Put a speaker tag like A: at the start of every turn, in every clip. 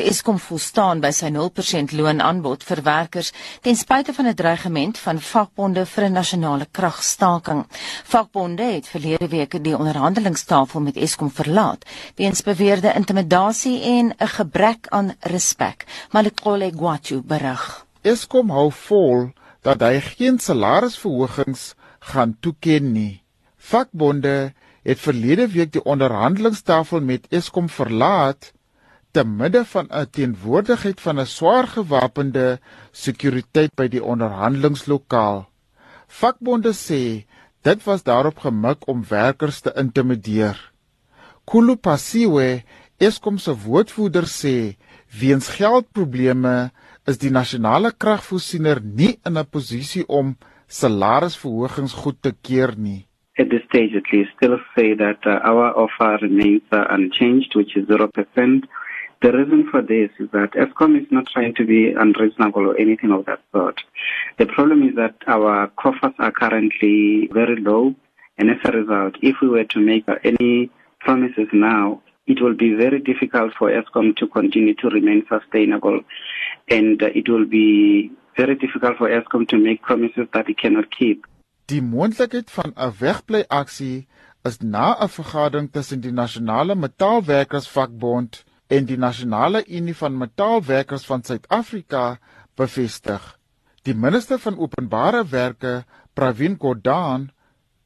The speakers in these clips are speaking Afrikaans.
A: Eskom volstaan by sy 0% loonaanbod vir werkers ten spyte van 'n dreigement van vakbonde vir 'n nasionale kragstaking. Vakbonde het verlede week die onderhandelingstafel met Eskom verlaat weens beweerde intimidasie en 'n gebrek aan respek. Malikole Gwatju berig.
B: Eskom hou vol dat hy geen salarisverhogings gaan toeken nie. Vakbonde het verlede week die onderhandelingstafel met Eskom verlaat te midde van 'n teenwoordigheid van 'n swaar gewapende sekuriteit by die onderhandelingslokaal. Vakbonde sê dit was daarop gemik om werkers te intimideer. Kulu Pasiwe, Eskom se woordvoerder sê, weens geldprobleme is die nasionale kragvoorsiener nie in 'n posisie om salarisverhogings goed te keur nie.
C: At this stage, at least, still say that uh, our offer remains uh, unchanged, which is 0%. The reason for this is that ESCOM is not trying to be unreasonable or anything of that sort. The problem is that our coffers are currently very low, and as a result, if we were to make any promises now, it will be very difficult for ESCOM to continue to remain sustainable, and uh, it will be very difficult for ESCOM to make promises that it cannot keep.
B: Die moontlikheid van 'n wegbly aksie is na 'n vergadering tussen die nasionale metaalwerkersvakbond en die Nasionale Unie van Metaalwerkers van Suid-Afrika bevestig. Die minister van Openbare Werke, Pravin Gordhan,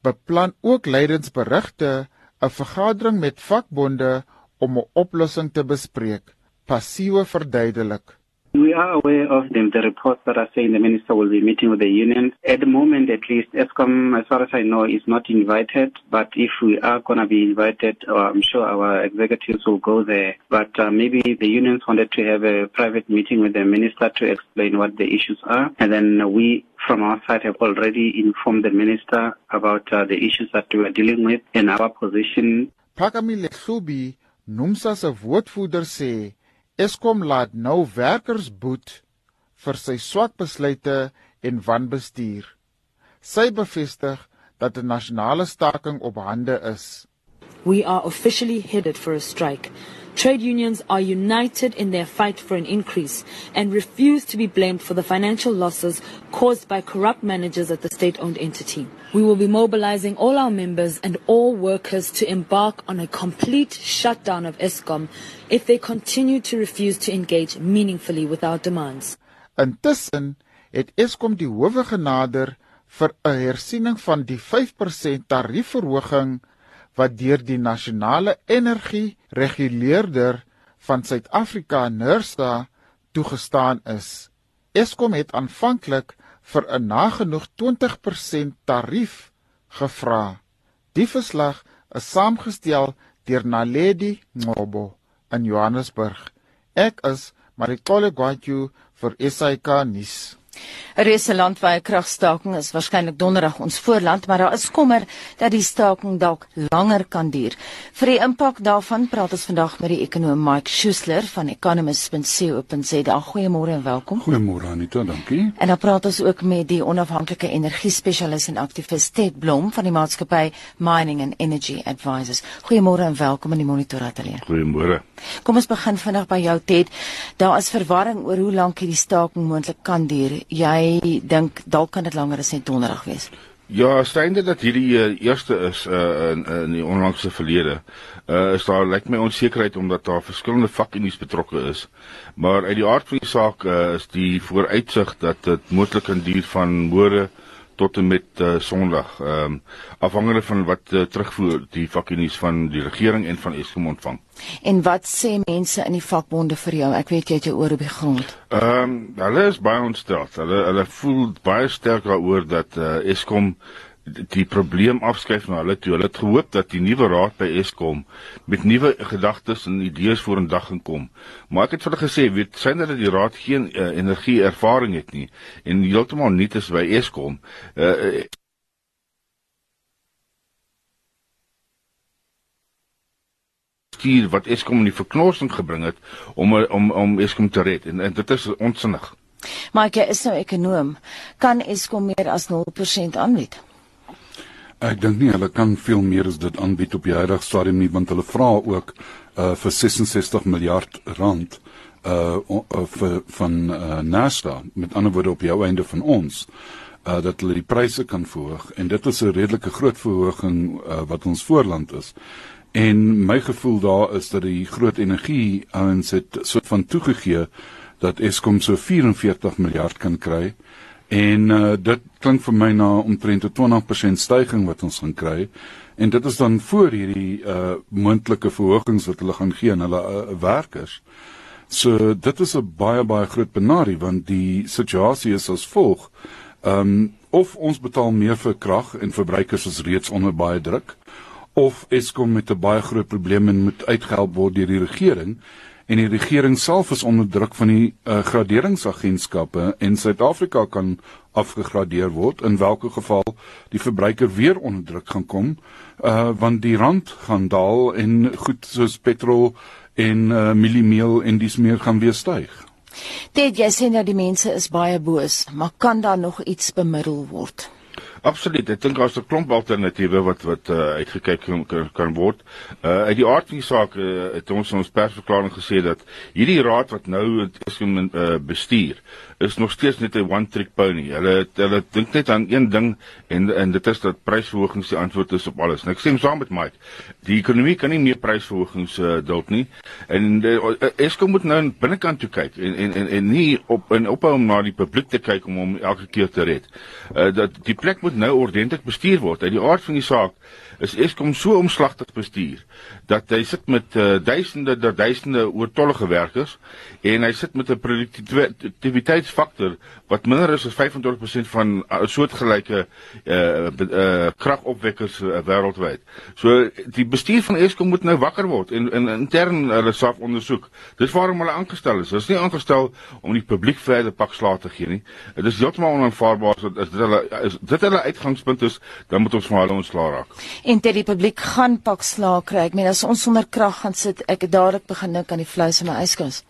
B: beplan ook leidensberigte 'n vergadering met vakbonde om 'n oplossing te bespreek. Passiewe verduidelik.
C: We are aware of the, the reports that are saying the minister will be meeting with the unions. At the moment, at least, ESCOM, as far as I know, is not invited. But if we are going to be invited, uh, I'm sure our executives will go there. But uh, maybe the unions wanted to have a private meeting with the minister to explain what the issues are. And then we, from our side, have already informed the minister about uh, the issues that we are dealing with and our position.
B: Pakamile Subi, NUMSA se woordvoerder sê Eskom laat nou werkers boet vir sy swak besluite en wanbestuur. Sy bevestig dat 'n nasionale staking op hande is.
D: We are officially headed for a strike. Trade unions are united in their fight for an increase and refuse to be blamed for the financial losses caused by corrupt managers at the state-owned entity. We will be mobilizing all our members and all workers to embark on a complete shutdown of ESCOM if they continue to refuse to engage meaningfully with our demands.
B: Intussen het Eskom die howe genader vir 'n hersiening van die 5% tariefverhoging wat deur die nasionale energie reguleerder van Suid-Afrika NERSA toegestaan is. Eskom het aanvanklik vir 'n nagenoeg 20% tarief gevra. Die verslag is saamgestel deur Naledi Ngobo in Johannesburg. Ek is Marikole Gwatju vir SAK nuus.
A: 'n Reuse landwyse kragstaking is waarskynlik donderdag ons voorland, maar daar is kommer dat die staking dalk langer kan duur. Vir die impak daarvan praat ons vandag met die ekonom Mike Schuessler van economist.co.za. Goeiemôre en welkom.
E: Goeiemôre Anita, dankie.
A: En dan praat ons ook met die onafhanklike energie spesialis en aktivis Ted Blom van die maatskappy Mining and Energy Advisors. Goeiemôre en welkom in die Monitor Ateljee.
E: Goeiemôre.
A: Kom ons begin vinnig by jou Ted. Daar is verwarring oor hoe lank hierdie staking moontlik kan duur. Jy dink dalk kan dit langer as net donderdag wees.
E: Ja, steende dat hierdie uh, eerste is uh, in in die onlangse verlede. Uh is daar lyk my onsekerheid omdat daar verskillende vakunie's betrokke is. Maar uit die aard van die saak uh, is die vooruitsig dat dit moontlik kan duur van môre tot en met uh, Sondag. Ehm um, afhangende van wat uh, terugvoer die vakunies van die regering en van Eskom ontvang.
A: En wat sê mense in die vakbonde vir jou? Ek weet jy het jou oor op die grond.
E: Ehm um, hulle is baie ontstel. Hulle hulle voel baie sterk daaroor dat uh, Eskom die probleem afskuif na hulle toe. Hulle het gehoop dat die nuwe raad by Eskom met nuwe gedagtes en idees vorendag gaan kom. Maar ek het vir hulle gesê, weet, sien dat die raad geen uh, energie ervaring het nie en heeltemal nie is by Eskom. Uh, stuur wat Eskom in die verknorsing gebring het om om om Eskom te red en, en dit is onsinnig.
A: Maar ek is nou ekonom. Kan Eskom meer as 0% aanbied?
E: Ek dink nie hulle kan veel meer as dit aanbied op die huidige stadium nie want hulle vra ook uh vir 66 miljard rand
F: uh, uh van uh, Nasta met ander woorde op jou einde van ons uh dat hulle die pryse kan verhoog en dit is 'n redelike groot verhoging uh, wat ons voorland is. En my gevoel daar is dat die groot energie ouens het so van toegegee dat Eskom so 44 miljard kan kry. En uh, dit klink vir my na omtrent 'n 20% stygings wat ons gaan kry. En dit is dan voor hierdie uh moontlike verhogings wat hulle gaan gee aan hulle uh, werkers. So dit is 'n baie baie groot benarie want die situasie is as volg. Ehm um, of ons betaal meer vir krag en verbruikers is reeds onder baie druk of Eskom met 'n baie groot probleem en moet uitgehelp word deur die regering en die regering self is onder druk van die uh, graderingsagentskappe en Suid-Afrika kan afgegradeer word in watter geval die verbruiker weer onder druk gaan kom uh, want die rand gaan daal en goed soos petrol en uh, mieliemeel en dis meer gaan weer styg.
A: Dit jy sê nou die mense is baie boos, maar kan daar nog iets bemiddel word?
E: Absoluut. Ek dink daar's 'n klomp alternatiewe wat wat uh, uitgekyk kan, kan word. Uh uit die aard van die saak uh, het ons ons persverklaring gesê dat hierdie raad wat nou is uh, bestuur is nog steeds net 'n one trick pony. Hulle hulle dink net aan een ding en en dit is dat prysverhogings die antwoord is op alles. En ek sê saam met Mike, die ekonomie kan nie meer prysverhogings uh, dalk nie. En uh, Eskom moet nou binnekant toe kyk en en en, en nie op en ophou om na die publiek te kyk om hom elke keer te red. Uh, dat die plek moet nou ordentlik bestuur word. Uit die aard van die saak is Eskom so omslagtig bestuur dat hy sit met uh, duisende der duisende oortollige werkers en hy sit met 'n produktiwiteitsfaktor wat minder is as 25% van uh, soortgelyke uh, uh, kragopwekkers uh, wêreldwyd. So die bestuur van Eskom moet nou wakker word en in intern hulle self ondersoek. Dis waarom hulle aangestel is. Hulle is nie aangestel om die publiek verder pak slaag te gee nie. Dit is heeltemal onaanvaarbaar as dit hulle is dit hulle uitgangspunt is, dan moet ons van hulle ontslaa raak
A: en die republiek gaan pak slaag kry. Ek meen as ons sonder krag gaan sit, ek het dadelik begin dink aan die vleis in my yskas.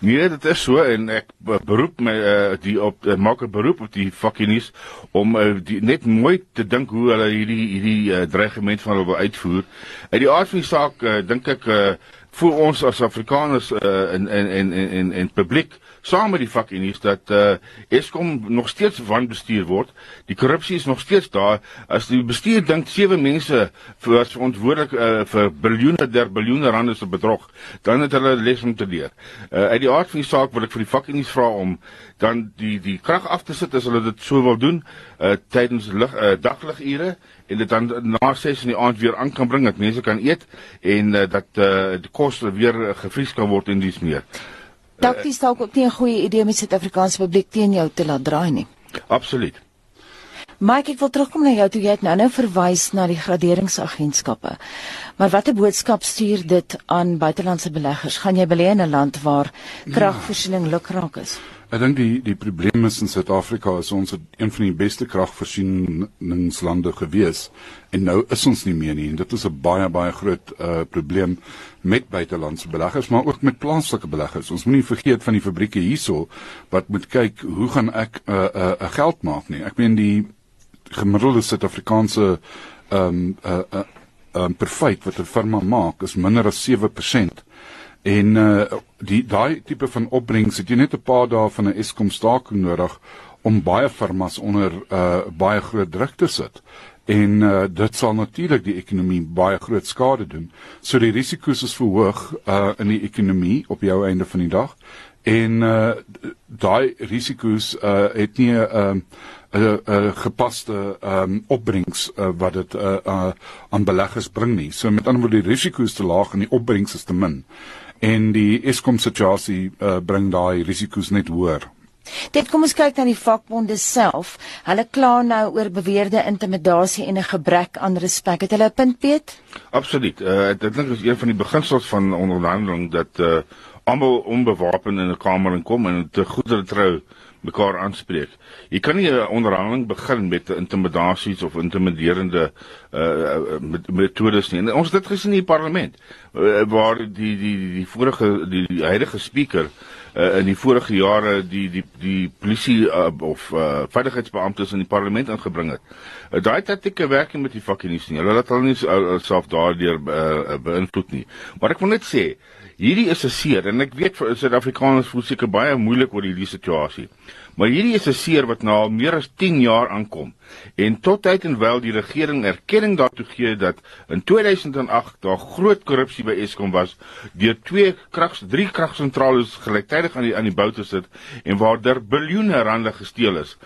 E: Nee, dit is so en ek beroep my uh, die op uh, maak 'n beroep op die fakkies om uh, die, net mooi te dink hoe hulle hierdie hierdie uh, dreigement van hulle wil uitvoer. Uit die aard van die saak uh, dink ek uh, vir ons as Afrikaners uh, en en en en en publiek saam met die vakunieers dat uh, Eskom nog steeds wanbestuur word. Die korrupsie is nog steeds daar. As die bestuur dink sewe mense was verantwoordelik uh, vir biljoene der biljoene rande se bedrog, dan het hulle les om te leer. Uh, uit die aard van die saak wil ek vir die vakunieers vra om dan die die krag af te sit as hulle dit sou wil doen uh, tydens lig uh, dagligure en dit dan na 6 in die aand weer aan kan bring dat mense kan eet en uh, dat uh, die kos weer gevries kan word en dis meer.
A: Takties dalk ook nie 'n goeie idee om die Suid-Afrikaanse publiek teen jou te laat draai nie.
E: Absoluut.
A: Mike, ek wil terugkom na jou toe jy het nou nou verwys na die graderingsagentskappe. Maar watter boodskap stuur dit aan buitelandse beleggers? Gaan jy belê in 'n land waar kragvoorsiening lukraak is?
F: Ja. Ek dink die die probleem is in Suid-Afrika is ons een van die beste kragvoorsieningslande gewees en nou is ons nie meer nie en dit is 'n baie baie groot uh probleem met buitelandse beleggers maar ook met plaaslike beleggers. Ons moenie vergeet van die fabrieke hierso wat moet kyk hoe gaan ek 'n uh, 'n uh, uh, geld maak nie. Ek meen die gemiddelde Suid-Afrikaanse ehm um, uh, uh, um, profit wat 'n firma maak is minder as 7%. En uh die daai tipe van opbrengs het jy net 'n paar dae van 'n Eskom staking nodig om baie firmas onder uh baie groot druk te sit. En uh dit sal natuurlik die ekonomie baie groot skade doen. So die risiko's is verhoog uh in die ekonomie op jou einde van die dag. En uh daai risiko's uh het nie 'n uh, 'n 'n gepaste ehm um, opbrengs uh, wat dit uh, uh aan beleggers bring nie. So met ander woorde die risiko's te laag en die opbrengs is te min en die Eskom situasie uh, bring daai risiko's net hoër.
A: Dit kom ons kyk na die vakbonde self. Hulle kla nou oor beweerde intimidasie en 'n gebrek aan respek. Het hulle 'n punt Piet?
E: Absoluut. Uh, ek dink dit is een van die beginsels van onderhandeling dat uh, almal onbewapen in 'n kamer inkom en te goedere trou mekaar aanspreek. Jy kan nie 'n onderhandeling begin met intimidasies of intimiderende uh met, metodes nie. En ons het dit gesien in die parlement uh, waar die die die vorige die, die huidige spreker uh, in die vorige jare die die die polisie uh, of uh, veiligheidsbeamptes in die parlement ingebring het. Uh, Daai taktieke werk met die vakkies nie. Hulle laat hulle nie self daardeur uh, beïnvloed nie. Maar ek wil net sê hierdie is 'n seer en ek weet vir Suid-Afrikaners voel seker baie moeilik oor hierdie situasie. Maar hierdie is 'n seer wat al meer as 10 jaar aankom. En tot tyd en wel die regering erkenning daartoe gee dat in 2008 daar groot korrupsie by Eskom was deur twee krag drie kragsentrale gelyktydig aan die aan die bou te sit en waar daar biljoene rande gesteel is.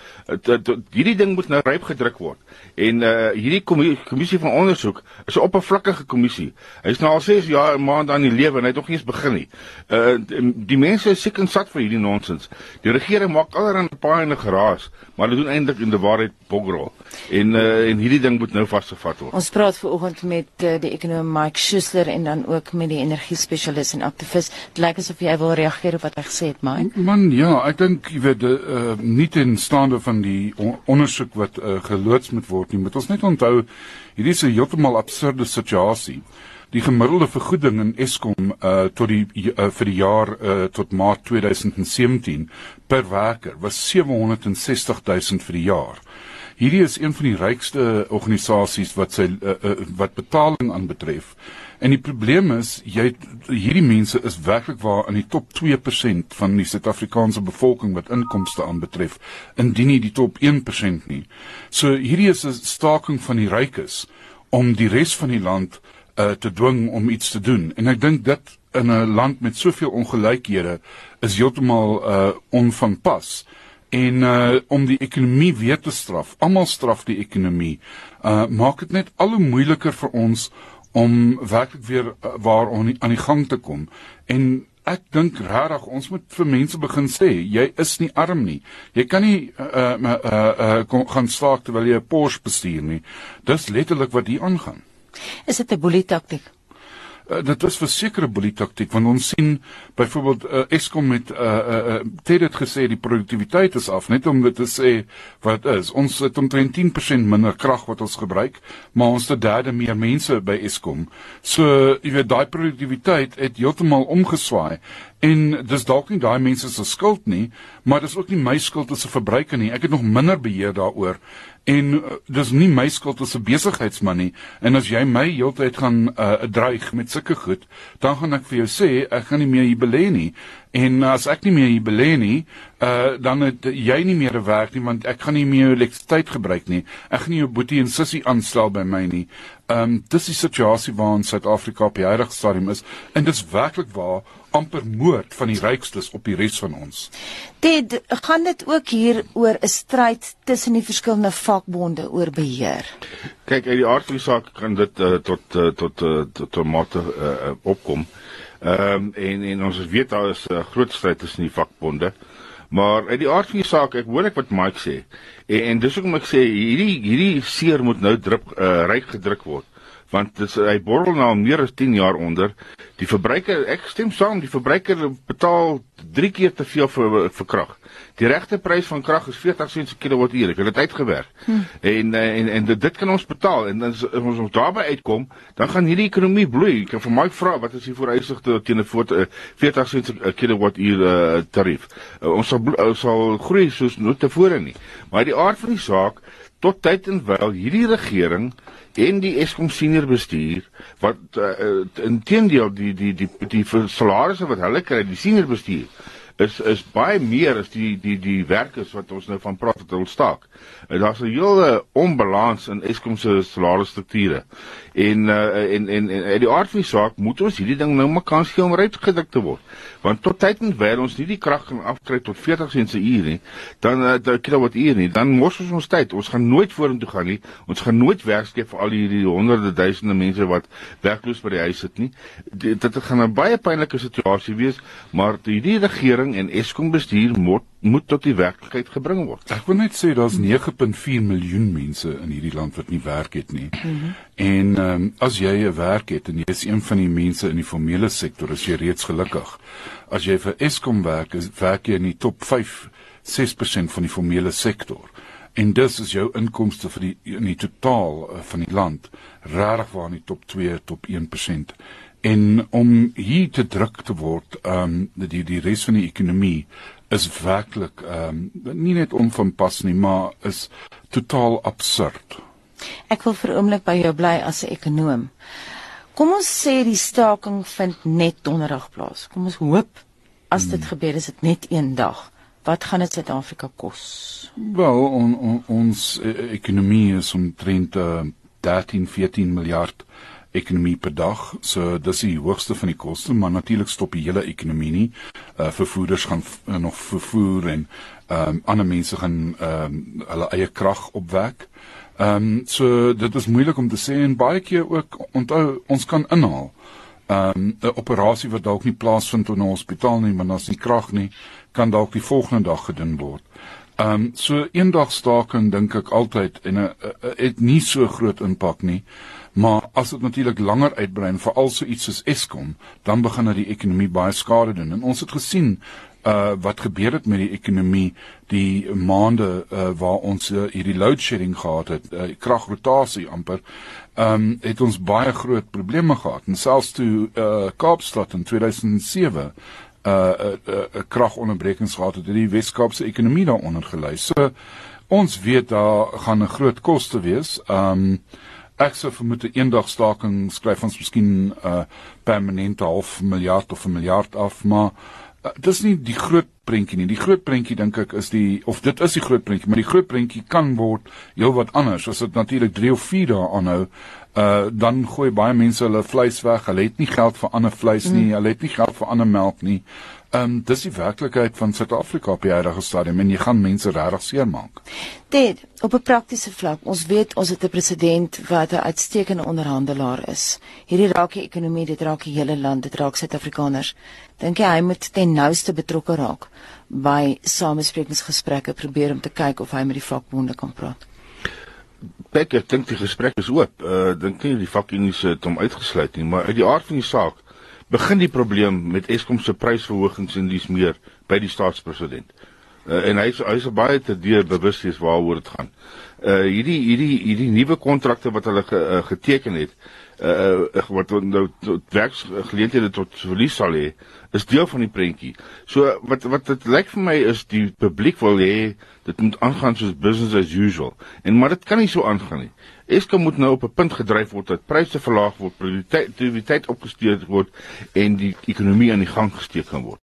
E: Hierdie ding moet nou ryp gedruk word. En uh hierdie kommissie van ondersoek is 'n oppervlakkige kommissie. Hy's nou al 6 jaar maande aan die lewe en hy het nog nie eens begin nie. Uh die mense is seker sat vir hierdie nonsens. Die regering maak allerlei paai en geraas, maar hulle doen eintlik in die waarheid bogrol. En uh en hierdie ding moet nou vasgevat word.
A: Ons praat vanoggend met uh, die ekonom Mike Schuster en dan ook met die energie spesialis en aktivis. Dit lyk asof jy wil reageer op wat hy gesê het, Mike.
F: Man, ja, ek dink jy weet uh nie ten staande van die on ondersoek wat uh, geloods moet word nie. Moet ons net onthou hierdie is 'n heeltemal absurde situasie. Die gemiddelde vergoeding in Eskom uh tot die uh, vir die jaar uh tot Maart 2017 per werker was 760 000 vir die jaar. Hierdie is een van die rykste organisasies wat sy uh, uh, wat betaling aanbetref. En die probleem is jy hierdie mense is werklik waar in die top 2% van die Suid-Afrikaanse bevolking wat inkomste aanbetref, indien nie die top 1% nie. So hierdie is 'n staking van die rykes om die res van die land uh, te dwing om iets te doen. En ek dink dit in 'n land met soveel ongelykhede is heeltemal uh onvanpas en uh om die ekonomie weer te straf. Almal straf die ekonomie. Uh maak dit net al hoe moeiliker vir ons om werklik weer uh, waar on, aan die gang te kom. En ek dink regtig ons moet vir mense begin sê, jy is nie arm nie. Jy kan nie uh uh uh, uh gaan staak terwyl jy 'n Porsche bestuur nie. Dis letterlik wat hier aangaan.
A: Is dit 'n boelie taktik?
F: Uh, dit is versekerde boelie taktik want ons sien byvoorbeeld uh, Eskom met uh uh, uh het dit gesê die produktiwiteit is af net om dit te sê wat is ons het omtrent 10% minder krag wat ons gebruik maar ons het derde meer mense by Eskom so jy weet daai produktiwiteit het heeltemal omgeswaai En dis dalk nie daai mense se skuld nie, maar dis ook nie my skuld as 'n verbruiker nie. Ek het nog minder beheer daaroor. En uh, dis nie my skuld as 'n besigheidsman nie. En as jy my heeltyd gaan uh, dreig met sulke goed, dan gaan ek vir jou sê ek gaan nie meer hier belê nie. En as ek nie meer hier belê nie, uh dan het jy nie meer 'n werk nie want ek gaan nie meer elektrisiteit gebruik nie. Ek gaan nie jou boetie en sussie aanstel by my nie. Um dis die situasie waarin Suid-Afrika op die huidige stadium is en dis werklik waar amper moord van die rykstes op die res van ons.
A: Dit gaan dit ook hier oor 'n stryd tussen die verskillende vakbonde oor beheer.
E: Kyk, uit die aard van die saak kan dit uh, tot uh, tot uh, tot tot mate uh, opkom. Ehm um, en en ons weet daar is 'n uh, groot stryd tussen die vakbonde. Maar uit die aard van die saak, ek hoor ek wat Mike sê. En, en dis hoekom ek sê hierdie hierdie seer moet nou drup uh, ryk gedruk word want dit hy borrel nou meer as 10 jaar onder. Die verbruiker, ek stem saam, die verbruiker betaal 3 keer te veel vir vir krag. Die regte prys van krag is 40 sent per kilowattuur. Ek het dit uitgewerk. Hm. En en en dit, dit kan ons betaal en dan as ons ons daarby uitkom, dan gaan hierdie ekonomie bloei. Ek kan vir my vra wat is die vooruitsigte teen 'n 40 sent per kilowattuur uh, tarief. Uh, ons sal uh, sal groei soos nooit tevore nie. Maar die aard van die saak tot tyd en wyl hierdie regering en die Eskom senior bestuur wat uh, intedeel die die die die, die salarisse wat hulle kry die senior bestuur is is baie meer as die die die werkers wat ons nou van praat wat ontstaak. Daar's 'n hele onbalans in Eskom se salarisstrukture. En uh en en en uit die aard van die saak moet ons hierdie ding nou maar kans gee om uitgedruk te word. Want tot tyd en wyl ons nie die krag kan afkry tot 40 sent per uur nie, dan uh, dan kilowattuur nie, dan mors ons ons tyd. Ons gaan nooit vorentoe gaan nie. Ons gaan nooit werk skep vir al hierdie honderde duisende mense wat werkloos by die huis sit nie. Dit, dit gaan 'n baie pynlike situasie wees, maar hierdie regering en Eskom bestuur moet moet tot die werklikheid gebring word.
F: Ek wil net sê daar's 9.4 miljoen mense in hierdie land wat nie werk het nie. Mm -hmm. En ehm um, as jy 'n werk het en jy is een van die mense in die formele sektor, is jy reeds gelukkig. As jy vir Eskom werk, is werk jy in die top 5 6% van die formele sektor. En dis is jou inkomste vir die in die totaal uh, van die land regtig waar in die top 2 top 1% en om hier te druk te word ehm um, die die res van die ekonomie is werklik ehm um, nie net onvanpas nie maar is totaal absurd.
A: Ek wil vir oomblik by jou bly as 'n ekonom. Kom ons sê die staking vind net donderdag plaas. Kom ons hoop as dit hmm. gebeur is dit net een dag. Wat gaan dit Suid-Afrika kos?
F: Wel, on, on, ons e ekonomie is omtrent uh, 13 14 miljard ekonomie per dag. So dis die hoogste van die koste, maar natuurlik stop die hele ekonomie nie. Uh vervoerders gaan uh, nog vervoer en ehm um, ander mense gaan ehm um, hulle eie krag opwek. Ehm um, so dit is moeilik om te sê en baie keer ook onthou ons kan inhaal. Ehm um, 'n operasie wat dalk nie plaasvind in 'n hospitaal nie, maar as nie krag nie, kan dalk die volgende dag gedoen word. Ehm um, so eendag staking dink ek altyd en 'n het nie so groot impak nie. Maar as dit natuurlik langer uitbrei en veral so iets soos Eskom, dan begin dit die ekonomie baie skade doen. En ons het gesien uh wat gebeur het met die ekonomie die maande uh waar ons uh, hierdie load shedding gehad het, uh, kragrotasie amper. Ehm um, het ons baie groot probleme gehad. En selfs toe uh Kaapstad in 2007 uh 'n uh, uh, kragonderbrekings gehad het, het die Wes-Kaapse ekonomie daaronder gelei. So ons weet daar gaan 'n groot koste wees. Ehm um, ek sou vermoed 'n eendag staking skryf ons miskien 'n uh, permanente half miljard of 'n miljard af, maar uh, dis nie die groot prentjie nie. Die groot prentjie dink ek is die of dit is die groot prentjie, maar die groot prentjie kan word heelwat anders. As dit natuurlik 3 of 4 dae aanhou, uh dan gooi baie mense hulle vleis weg. Hulle het nie geld vir ander vleis nie, mm. hulle het nie geld vir ander melk nie. Ehm um, dis die werklikheid van Suid-Afrika op die huidige stadium en jy gaan mense regtig seermaak.
A: Dit op 'n praktiese vlak. Ons weet ons het 'n president wat 'n uitstekende onderhandelaar is. Hierdie raak die ekonomie, dit raak die hele land, dit raak Suid-Afrikaners. Dink jy hy moet ten nouste betrokke raak by samesprekingsgesprekke probeer om te kyk of hy met die vakbonde kan praat?
E: Ek dink die gesprek is oop. Uh dink nie die vakunies het hom uitgesluit nie, maar uit die aard van die saak begin die probleem met Eskom se prysverhogings en dis meer by die staatspresident. Uh, en hy hy is baie te deur bewus is waaroor dit gaan. Uh hierdie hierdie hierdie nuwe kontrakte wat hulle ge, uh, geteken het, uh wat nou werksgeleenthede tot verlies sal hê, is deel van die prentjie. So wat wat dit lyk vir my is die publiek wil hê dit moet aangaan soos business as usual. En maar dit kan nie so aangaan nie. Eskom moet nou op 'n punt gedryf word dat pryse verlaag word, produktiwiteit opgesteun word en die ekonomie aan die gang gesteek kan word.